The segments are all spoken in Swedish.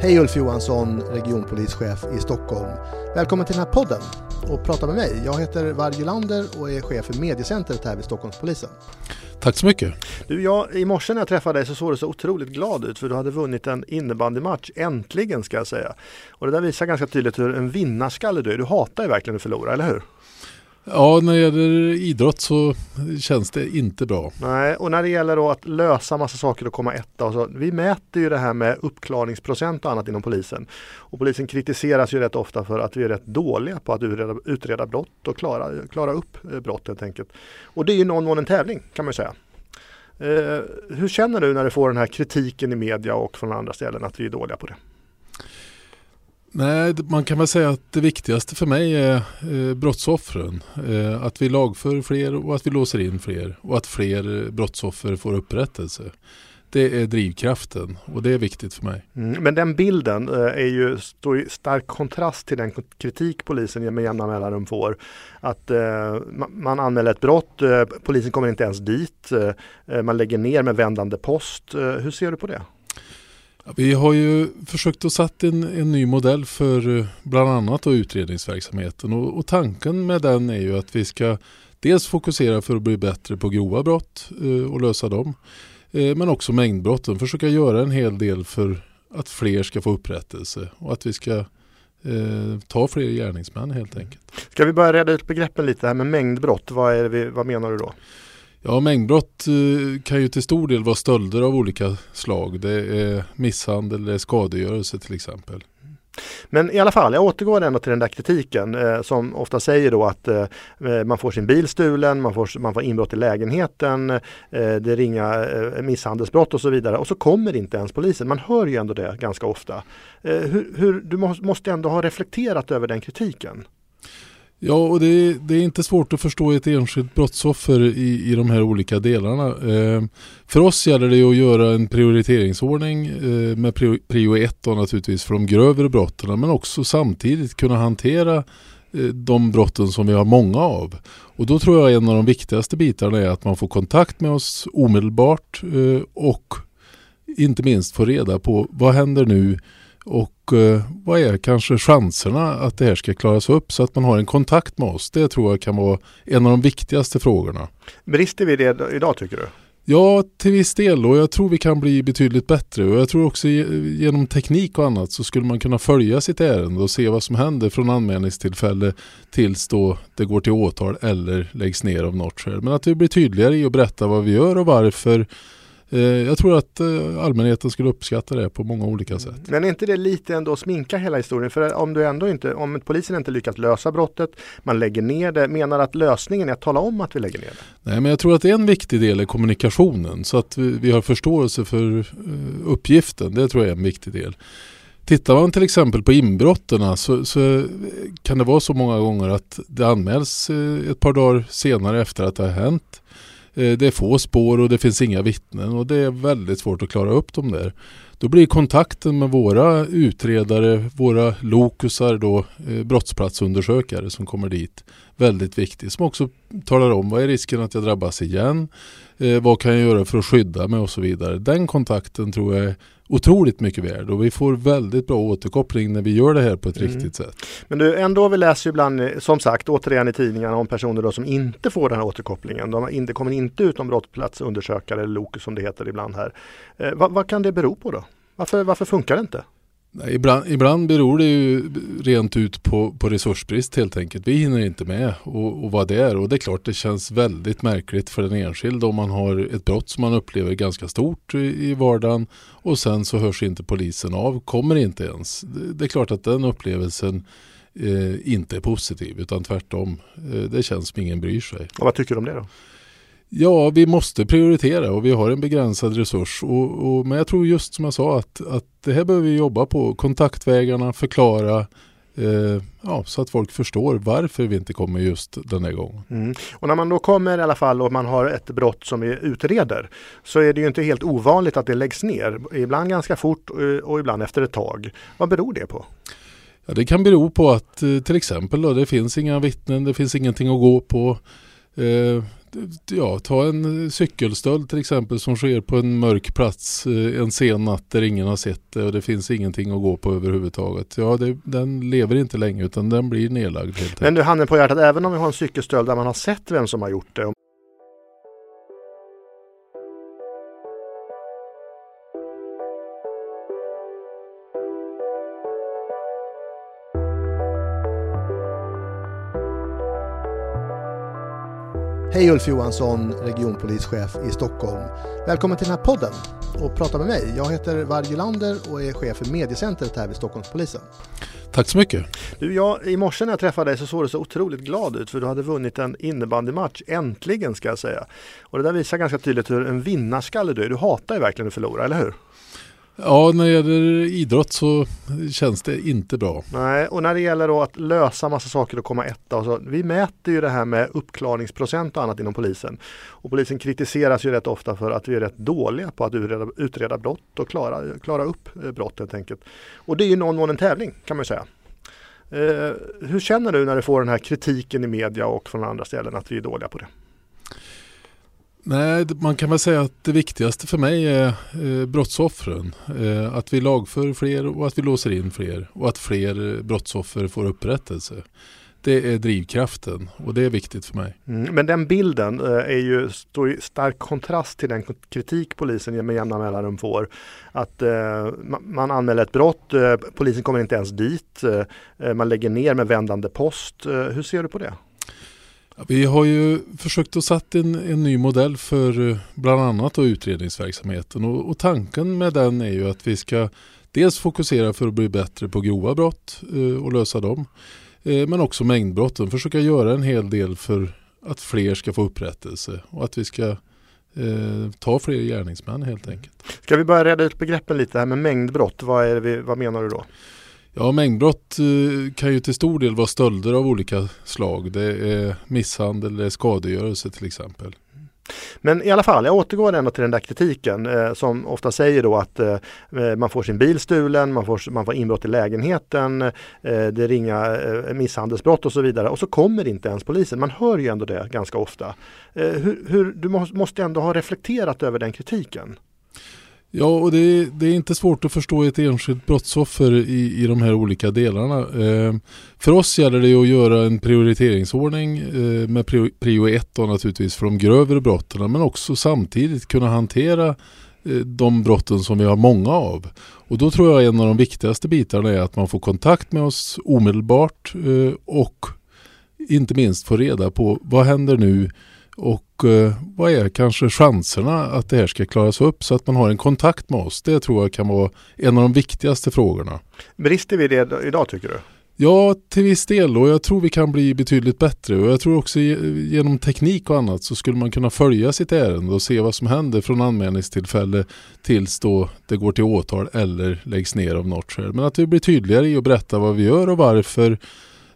Hej Ulf Johansson, regionpolischef i Stockholm. Välkommen till den här podden och prata med mig. Jag heter Varg Lander och är chef för mediecentret här vid Stockholmspolisen. Tack så mycket. Du, jag, I morse när jag träffade dig så såg du så otroligt glad ut för du hade vunnit en innebandymatch, äntligen ska jag säga. Och det där visar ganska tydligt hur en vinnarskalle du är. Du hatar ju verkligen att förlora, eller hur? Ja, när det gäller idrott så känns det inte bra. Nej, och när det gäller då att lösa massa saker och komma etta och så. Vi mäter ju det här med uppklarningsprocent och annat inom polisen. Och polisen kritiseras ju rätt ofta för att vi är rätt dåliga på att utreda, utreda brott och klara, klara upp eh, brott helt enkelt. Och det är ju någon mån en tävling kan man ju säga. Eh, hur känner du när du får den här kritiken i media och från andra ställen att vi är dåliga på det? Nej, man kan väl säga att det viktigaste för mig är eh, brottsoffren. Eh, att vi lagför fler och att vi låser in fler och att fler eh, brottsoffer får upprättelse. Det är drivkraften och det är viktigt för mig. Mm, men den bilden eh, är ju, står i stark kontrast till den kritik polisen med jämna mellanrum får. Att eh, man anmäler ett brott, eh, polisen kommer inte ens dit, eh, eh, man lägger ner med vändande post. Eh, hur ser du på det? Vi har ju försökt att sätta en, en ny modell för eh, bland annat utredningsverksamheten och, och, tanken med den är ju att vi ska dels fokusera för att bli bättre på grova brott eh, och lösa dem. Eh, men också mängdbrotten, försöka göra en hel del för att fler ska få upprättelse och att vi ska eh, ta fler gärningsmän helt enkelt. Ska vi börja reda ut begreppen lite här med mängdbrott, vad, är vi, vad menar du då? Ja, mängdbrott eh, kan ju till stor del vara stölder av olika slag. Det är misshandel, det är skadegörelse till exempel. Men i alla fall, jag återgår ändå till den där kritiken eh, som ofta säger då att eh, eh, man får sin bil stulen, man får, man får inbrott i lägenheten, eh, det är inga eh, misshandelsbrott och så vidare och så kommer inte ens polisen. Man hör ju ändå det ganska ofta. Eh, hur, hur, du måste ändå ha reflekterat över den kritiken. Ja, och det är, det är, inte svårt att förstå ett enskilt brottsoffer i, i de här olika delarna. Eh, för oss gäller det att göra en prioriteringsordning eh, med prio, prio 1 då naturligtvis för de grövre brotten men också samtidigt kunna hantera eh, de brotten som vi har många av. Och då tror jag en av de viktigaste bitarna är att man får kontakt med oss omedelbart eh, och inte minst få reda på vad händer nu och vad är kanske chanserna att det här ska klaras upp så att man har en kontakt med oss. Det tror jag kan vara en av de viktigaste frågorna. Brister vi det idag tycker du? Ja, till viss del och jag tror vi kan bli betydligt bättre och jag tror också genom teknik och annat så skulle man kunna följa sitt ärende och se vad som händer från anmälningstillfälle tills då det går till åtal eller läggs ner av något skäl. Men att vi blir tydligare i att berätta vad vi gör och varför Eh, jag tror att eh, allmänheten skulle uppskatta det på många olika sätt. Men är inte det lite ändå att sminka hela historien? För om du ändå inte, om polisen inte lyckas lösa brottet, man lägger ner det, menar att lösningen är att tala om att vi lägger ner det? Nej, men jag tror att en viktig del är kommunikationen så att vi, vi har förståelse för uh, uppgiften. Det tror jag är en viktig del. Tittar man till exempel på inbrotten så, så, kan det vara så många gånger att det anmäls ett par dagar senare efter att det har hänt. Eh, det är få spår och det finns inga vittnen och det är väldigt svårt att klara upp dem där. Då blir kontakten med våra utredare, våra lokusar då, eh, brottsplatsundersökare som kommer dit väldigt viktig. Som också talar om vad är risken att jag drabbas igen? Eh, vad kan jag göra för att skydda mig och så vidare. Den kontakten tror jag är otroligt mycket värd och vi får väldigt bra återkoppling när vi gör det här på ett mm. riktigt sätt. Men du, ändå vi läser ibland, som sagt, återigen i tidningarna om personer då som inte får den här återkopplingen. De inte, kommer inte ut om brottsplatsundersökare eller LOK som det heter ibland här. Eh, vad, vad kan det bero på då? Varför, varför funkar det inte? Ibland, ibland beror det ju rent ut på, på resursbrist helt enkelt. Vi hinner inte med och, och vad det är. Och det är klart det känns väldigt märkligt för den enskilde om man har ett brott som man upplever ganska stort i, i vardagen och sen så hörs inte polisen av, kommer inte ens. Det, det är klart att den upplevelsen eh, inte är positiv utan tvärtom. Eh, det känns som ingen bryr sig. Och vad tycker du om det då? Ja, vi måste prioritera och vi har en begränsad resurs. Och, och, men jag tror just som jag sa att, att det här behöver vi jobba på. Kontaktvägarna, förklara eh, ja, så att folk förstår varför vi inte kommer just den här gången. Mm. Och när man då kommer i alla fall och man har ett brott som vi utreder så är det ju inte helt ovanligt att det läggs ner. Ibland ganska fort och ibland efter ett tag. Vad beror det på? Ja, det kan bero på att eh, till exempel då, det finns inga vittnen, det finns ingenting att gå på. Eh, ja, ta en cykelstöld till exempel som sker på en mörk plats eh, en sen natt där ingen har sett det och det finns ingenting att gå på överhuvudtaget. Ja, det, den lever inte länge utan den blir nedlagd. Helt Men du, handen på hjärtat, även om vi har en cykelstöld där man har sett vem som har gjort det Hej Ulf Johansson, regionpolischef i Stockholm. Välkommen till den här podden och prata med mig. Jag heter Varg Lander och är chef för mediecentret här vid Stockholmspolisen. Tack så mycket. Du, jag, I morse när jag träffade dig så såg du så otroligt glad ut för du hade vunnit en innebandymatch, äntligen ska jag säga. Och det där visar ganska tydligt hur en vinnarskalle du är. Du hatar ju verkligen att förlora, eller hur? Ja, när det gäller idrott så känns det inte bra. Nej, och när det gäller då att lösa massa saker och komma etta. Och så, vi mäter ju det här med uppklarningsprocent och annat inom polisen. Och polisen kritiseras ju rätt ofta för att vi är rätt dåliga på att utreda, utreda brott och klara, klara upp eh, brott helt enkelt. Och det är ju någon mån en tävling kan man ju säga. Eh, hur känner du när du får den här kritiken i media och från andra ställen att vi är dåliga på det? Nej, man kan väl säga att det viktigaste för mig är eh, brottsoffren. Eh, att vi lagför fler och att vi låser in fler och att fler eh, brottsoffer får upprättelse. Det är drivkraften och det är viktigt för mig. Mm, men den bilden eh, är ju, står i stark kontrast till den kritik polisen med jämna mellanrum får. Att eh, man anmäler ett brott, eh, polisen kommer inte ens dit, eh, eh, man lägger ner med vändande post. Eh, hur ser du på det? Vi har ju försökt att sätta en, en ny modell för eh, bland annat utredningsverksamheten och, och, tanken med den är ju att vi ska dels fokusera för att bli bättre på grova brott eh, och lösa dem. Eh, men också mängdbrotten, försöka göra en hel del för att fler ska få upprättelse och att vi ska eh, ta fler gärningsmän helt enkelt. Ska vi börja reda ut begreppen lite här med mängdbrott, vad, är vi, vad menar du då? Ja, mängdbrott eh, kan ju till stor del vara stölder av olika slag. Det är misshandel, det är skadegörelse till exempel. Men i alla fall, jag återgår ändå till den där kritiken eh, som ofta säger då att eh, man får sin bil stulen, man får, man får inbrott i lägenheten, eh, det är ringa eh, misshandelsbrott och så vidare och så kommer inte ens polisen. Man hör ju ändå det ganska ofta. Eh, hur, hur, du måste ändå ha reflekterat över den kritiken. Ja, och det är, det är, inte svårt att förstå ett enskilt brottsoffer i, i de här olika delarna. Eh, för oss gäller det att göra en prioriteringsordning eh, med prio, prio 1 då naturligtvis för de grövre brotten men också samtidigt kunna hantera eh, de brotten som vi har många av. Och då tror jag en av de viktigaste bitarna är att man får kontakt med oss omedelbart eh, och inte minst få reda på vad händer nu och eh, vad är kanske chanserna att det här ska klaras upp så att man har en kontakt med oss? Det tror jag kan vara en av de viktigaste frågorna. Brister vi det idag tycker du? Ja, till viss del och jag tror vi kan bli betydligt bättre och jag tror också genom teknik och annat så skulle man kunna följa sitt ärende och se vad som händer från anmälningstillfälle tills då det går till åtal eller läggs ner av något skäl. Men att vi blir tydligare i att berätta vad vi gör och varför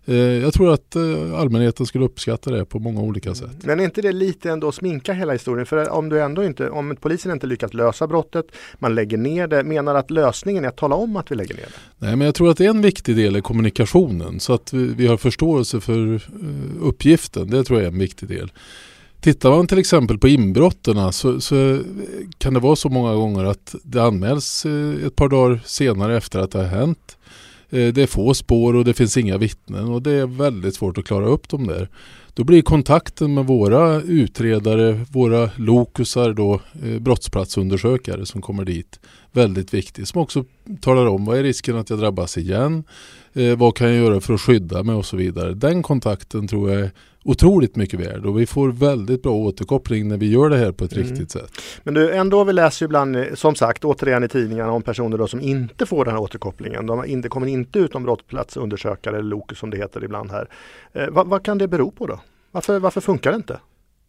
jag tror att eh, allmänheten skulle uppskatta det på många olika sätt. Men är inte det lite ändå sminka hela historien? För om du ändå inte, om polisen inte lyckats lösa brottet, man lägger ner det, menar att lösningen är att tala om att vi lägger ner det? Nej, men jag tror att en viktig del är kommunikationen så att vi, vi har förståelse för uh, uppgiften. Det tror jag är en viktig del. Tittar man till exempel på inbrotten så, så, kan det vara så många gånger att det anmäls ett par dagar senare efter att det har hänt. Eh, det är få spår och det finns inga vittnen och det är väldigt svårt att klara upp dem där. Då blir kontakten med våra utredare, våra lokusar då, eh, brottsplatsundersökare som kommer dit väldigt viktig. Som också talar om vad är risken att jag drabbas igen? Eh, vad kan jag göra för att skydda mig och så vidare. Den kontakten tror jag är otroligt mycket värd och vi får väldigt bra återkoppling när vi gör det här på ett mm. riktigt sätt. Men du, ändå vi läser ibland, som sagt, återigen i tidningarna om personer då som inte får den här återkopplingen. De inte, kommer inte ut om brottsplatsundersökare eller LOK som det heter ibland här. Eh, vad, vad kan det bero på då? Varför, varför funkar det inte?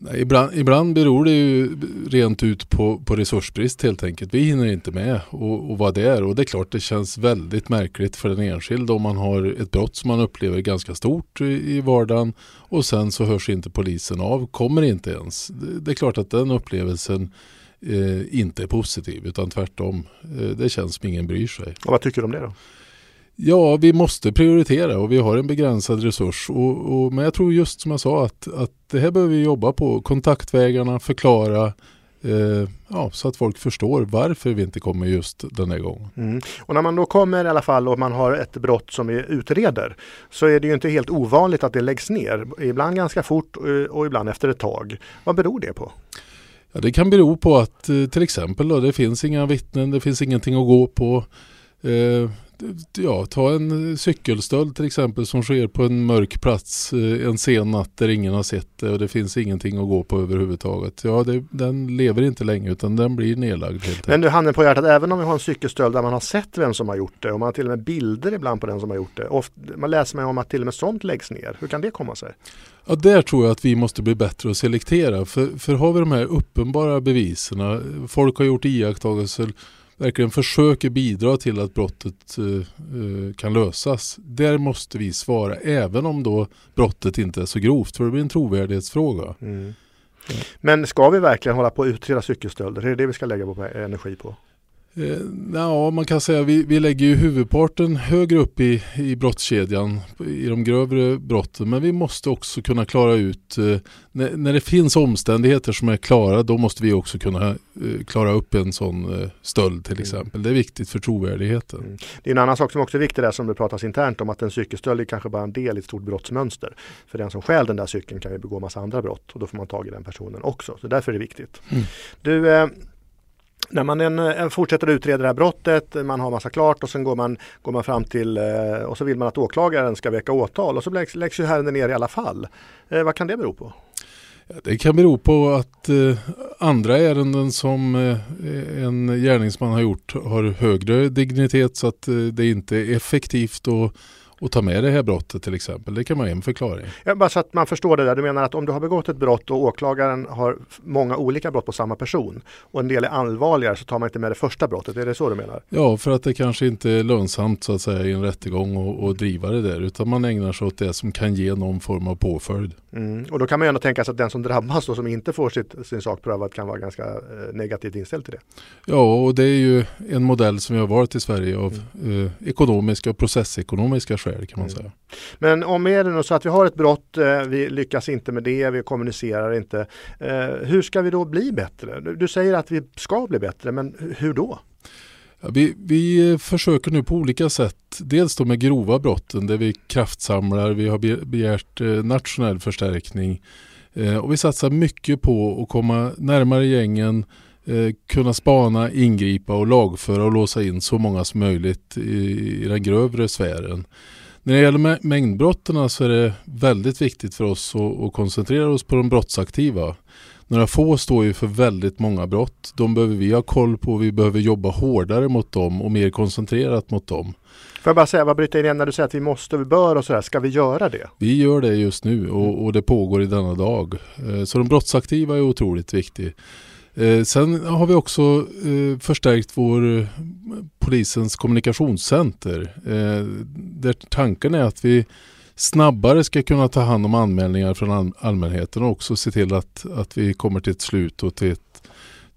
Nej, ibland, ibland beror det ju rent ut på, på resursbrist helt enkelt. Vi hinner inte med och, och vara där och det är klart det känns väldigt märkligt för den enskilde om man har ett brott som man upplever ganska stort i, i vardagen och sen så hörs inte polisen av, kommer inte ens. Det, det är klart att den upplevelsen eh, inte är positiv utan tvärtom. Eh, det känns som ingen bryr sig. Och vad tycker du om det då? Ja, vi måste prioritera och vi har en begränsad resurs. Och, och, men jag tror just som jag sa att, att det här behöver vi jobba på. Kontaktvägarna, förklara, eh, ja, så att folk förstår varför vi inte kommer just den här gången. Mm. Och när man då kommer i alla fall och man har ett brott som vi utreder så är det ju inte helt ovanligt att det läggs ner. Ibland ganska fort eh, och ibland efter ett tag. Vad beror det på? Ja, det kan bero på att eh, till exempel då, det finns inga vittnen, det finns ingenting att gå på. Eh, ja, ta en cykelstöld till exempel som sker på en mörk plats eh, en sen natt där ingen har sett det och det finns ingenting att gå på överhuvudtaget. Ja, det, den lever inte länge utan den blir nedlagd. Helt Men du, handen på hjärtat, även om vi har en cykelstöld där man har sett vem som har gjort det och man har till och med bilder ibland på den som har gjort det. Ofta, man läser man om att till och med sånt läggs ner. Hur kan det komma sig? Ja, där tror jag att vi måste bli bättre att selektera. För, för har vi de här uppenbara bevisen, folk har gjort iakttagelser verkligen försöker bidra till att brottet eh, eh, kan lösas. Där måste vi svara även om då brottet inte är så grovt för det blir en trovärdighetsfråga. Mm. Men ska vi verkligen hålla på att utreda cykelstölder? Är det det vi ska lägga vår energi på? Eh, ja, man kan säga vi, vi lägger ju huvudparten högre upp i, i brottskedjan i de grövre brotten. Men vi måste också kunna klara ut, eh, när, när, det finns omständigheter som är klara, då måste vi också kunna eh, klara upp en sån stöld till mm. exempel. Det är viktigt för trovärdigheten. Mm. Det är en annan sak som också är viktig där som det pratas internt om att en cykelstöld är kanske bara en del i ett stort brottsmönster. För den som stjäl den där cykeln kan ju begå massa andra brott och då får man tag i den personen också. Så därför är det viktigt. Mm. Du, när man en, en fortsätter utreda det här brottet, man har massa klart och sen går man, går man fram till eh, och så vill man att åklagaren ska väcka åtal och så läggs, läggs ju ärendet ner i alla fall. Eh, vad kan det bero på? Det kan bero på att eh, andra ärenden som eh, en gärningsman har gjort har högre dignitet så att eh, det inte är effektivt och och ta med det här brottet till exempel. Det kan vara en förklaring. Ja, bara så att man förstår det där. Du menar att om du har begått ett brott och åklagaren har många olika brott på samma person och en del är allvarligare så tar man inte med det första brottet. Är det så du menar? Ja, för att det kanske inte är lönsamt så att säga i en rättegång att driva det där utan man ägnar sig åt det som kan ge någon form av påföljd. Mm. Och då kan man ju ändå tänka sig att den som drabbas och som inte får sitt, sin sak prövad kan vara ganska eh, negativt inställd till det. Ja, och det är ju en modell som vi har varit i Sverige av mm. eh, ekonomiska och processekonomiska skäl skäl kan man mm. säga. Men om är det nu så att vi har ett brott, eh, vi lyckas inte med det, vi kommunicerar inte. Eh, hur ska vi då bli bättre? Du säger att vi ska bli bättre, men hur då? Vi, vi försöker nu på olika sätt, dels då med grova brotten där vi kraftsamlar, vi har begärt eh, nationell förstärkning och vi satsar mycket på att komma närmare gängen, kunna spana, ingripa och lagföra och låsa in så många som möjligt i, i den grövre sfären. När det gäller mängdbrotten så är det väldigt viktigt för oss att, koncentrera oss på de brottsaktiva. Några få står ju för väldigt många brott. De behöver vi ha koll på. Vi behöver jobba hårdare mot dem och mer koncentrerat mot dem. Får jag bara säga, vad bryter in när du säger att vi måste, vi bör och sådär. Ska vi göra det? Vi gör det just nu och, och det pågår i denna dag. Eh, så de brottsaktiva är otroligt viktiga. Eh, sen har vi också eh, förstärkt vår eh, polisens kommunikationscenter. Eh, där tanken är att vi snabbare ska kunna ta hand om anmälningar från all allmänheten och också se till att, att vi kommer till ett slut och till, ett,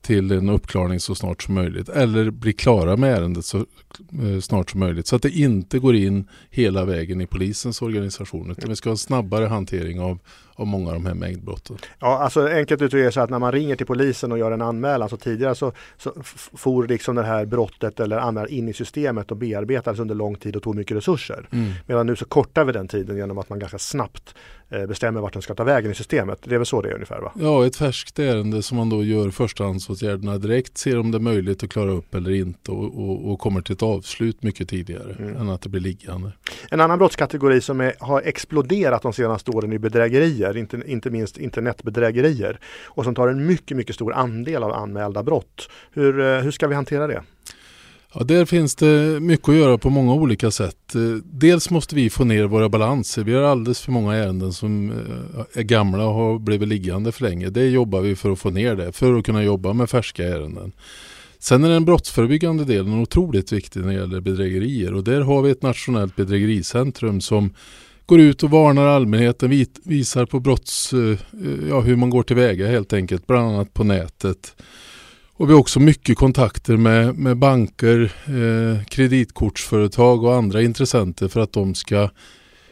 till en uppklarning så snart som möjligt. Eller bli klara med ärendet så eh, snart som möjligt. Så att det inte går in hela vägen i polisens organisation. Utan vi ska ha en snabbare hantering av, av många av de här mängdbrotten. Ja, alltså enkelt uttryckt så att när man ringer till polisen och gör en anmälan så tidigare så, så for liksom det här brottet eller anmälan in i systemet och bearbetades under lång tid och tog mycket resurser. Mm. Medan nu så kortar vi den tiden genom att man ganska snabbt eh, bestämmer vart den ska ta vägen i systemet. Det är väl så det är ungefär va? Ja, ett färskt ärende som man då gör förstahandsåtgärderna direkt, ser om det är möjligt att klara upp eller inte och, och, och kommer till ett avslut mycket tidigare mm. än att det blir liggande. En annan brottskategori som är, har exploderat de senaste åren är bedrägerier bedrägerier, inte, inte minst internetbedrägerier och som tar en mycket, mycket stor andel av anmälda brott. Hur, eh, hur ska vi hantera det? Ja, där finns det mycket att göra på många olika sätt. Eh, dels måste vi få ner våra balanser. Vi har alldeles för många ärenden som eh, är gamla och har blivit liggande för länge. Det jobbar vi för att få ner det, för att kunna jobba med färska ärenden. Sen är den brottsförebyggande delen otroligt viktig när det gäller bedrägerier och där har vi ett nationellt bedrägericentrum som går ut och varnar allmänheten, visar på brotts, eh, ja, hur man går tillväga helt enkelt, bland annat på nätet. Och vi har också mycket kontakter med, med banker, eh, kreditkortsföretag och andra intressenter för att de ska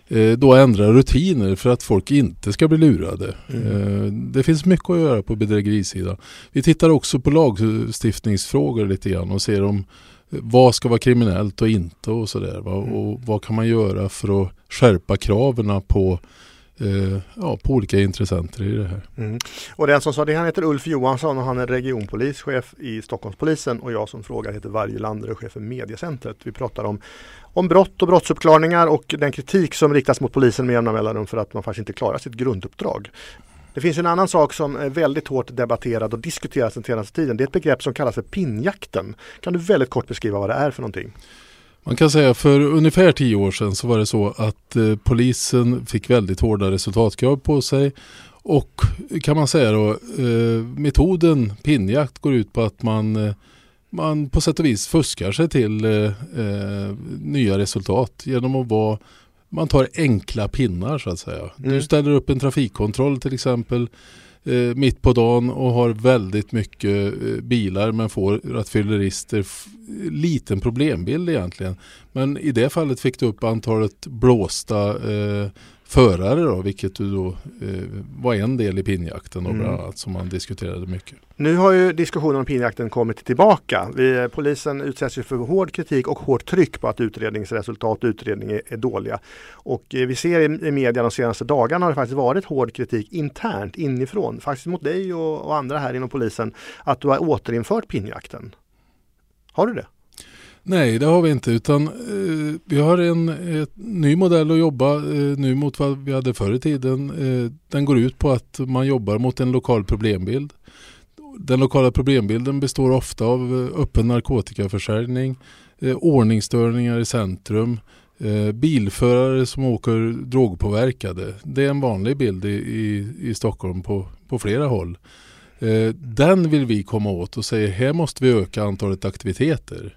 eh, då ändra rutiner för att folk inte ska bli lurade. Mm. Eh, det finns mycket att göra på bedrägerisidan. Vi tittar också på lagstiftningsfrågor lite grann och ser om vad ska vara kriminellt och inte och sådär. Mm. Och vad kan man göra för att skärpa kraven på eh, ja, på olika intressenter i det här. Mm. Och den som sa det han heter Ulf Johansson och han är regionpolischef i Stockholmspolisen och jag som frågar heter Varje Lander och chef för Mediacentret. Vi pratar om, om brott och brottsuppklarningar och den kritik som riktas mot polisen med jämna mellanrum för att man faktiskt inte klarar sitt grunduppdrag. Det finns en annan sak som är väldigt hårt debatterad och diskuterats den senaste tiden. Det är ett begrepp som kallas för pinjakten. Kan du väldigt kort beskriva vad det är för någonting? Man kan säga för ungefär tio år sedan så var det så att eh, polisen fick väldigt hårda resultatkrav på sig. Och kan man säga då, eh, metoden pinjakt går ut på att man, eh, man på sätt och vis fuskar sig till eh, eh, nya resultat genom att vara man tar enkla pinnar så att säga. Mm. Du ställer upp en trafikkontroll till exempel eh, mitt på dagen och har väldigt mycket eh, bilar men får rattfyllerister. Liten problembild egentligen. Men i det fallet fick du upp antalet blåsta eh, förare då, vilket du då eh, var en del i pinjakten och mm. bland annat som man diskuterade mycket. Nu har ju diskussionen om pinjakten kommit tillbaka. Vi, polisen utsätts ju för hård kritik och hårt tryck på att utredningsresultat och utredning är, är dåliga. Och eh, vi ser i, i media de senaste dagarna har det faktiskt varit hård kritik internt inifrån, faktiskt mot dig och, och andra här inom polisen, att du har återinfört pinjakten. Har du det? Nej, det har vi inte utan eh, vi har en ny modell att jobba eh, nu mot vad vi hade förr i tiden. Eh, den går ut på att man jobbar mot en lokal problembild. Den lokala problembilden består ofta av eh, öppen narkotikaförsäljning, eh, ordningsstörningar i centrum, eh, bilförare som åker drogpåverkade. Det är en vanlig bild i, i, i Stockholm på, på flera håll. Eh, den vill vi komma åt och säga här måste vi öka antalet aktiviteter.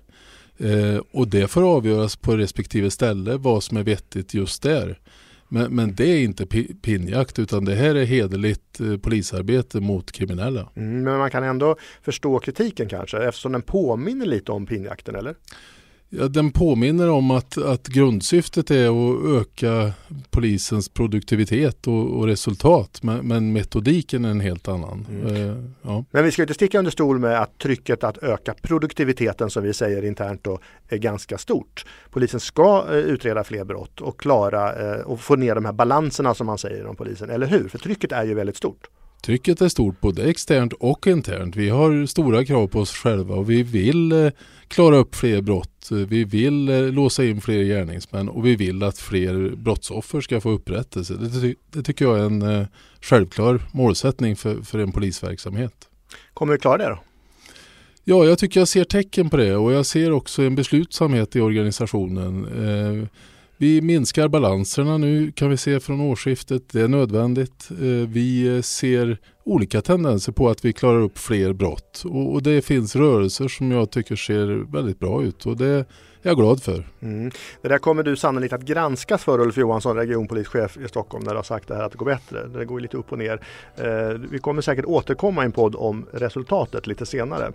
Eh, och det får avgöras på respektive ställe vad som är vettigt just där. Men, men det är inte pinjakt utan det här är hederligt eh, polisarbete mot kriminella. Mm, men man kan ändå förstå kritiken kanske eftersom den påminner lite om pinjakten eller? Ja, den påminner om att, att grundsyftet är att öka polisens produktivitet och, och resultat. Men, men, metodiken är en helt annan. Mm. Eh, ja. Men vi ska inte sticka under stol med att trycket att öka produktiviteten som vi säger internt då, är ganska stort. Polisen ska eh, utreda fler brott och klara eh, och få ner de här balanserna som man säger om polisen. Eller hur? För trycket är ju väldigt stort. Trycket är stort både externt och internt. Vi har stora krav på oss själva och vi vill eh, klara upp fler brott. Vi vill eh, låsa in fler gärningsmän och vi vill att fler brottsoffer ska få upprättelse. Det, ty det tycker jag är en eh, självklar målsättning för, för en polisverksamhet. Kommer vi klara det då? Ja, jag tycker jag ser tecken på det och jag ser också en beslutsamhet i organisationen. Vi minskar balanserna nu kan vi se från årsskiftet. Det är nödvändigt. Eh, vi ser olika tendenser på att vi klarar upp fler brott och det finns rörelser som jag tycker ser väldigt bra ut och det är jag glad för. Mm. Det där kommer du sannolikt att granskas för Ulf Johansson, regionpolischef i Stockholm, när du har sagt det här att det går bättre. Det går lite upp och ner. Eh, vi kommer säkert återkomma i en podd om resultatet lite senare.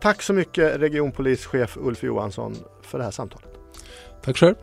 Tack så mycket regionpolischef Ulf Johansson för det här samtalet. Tack själv.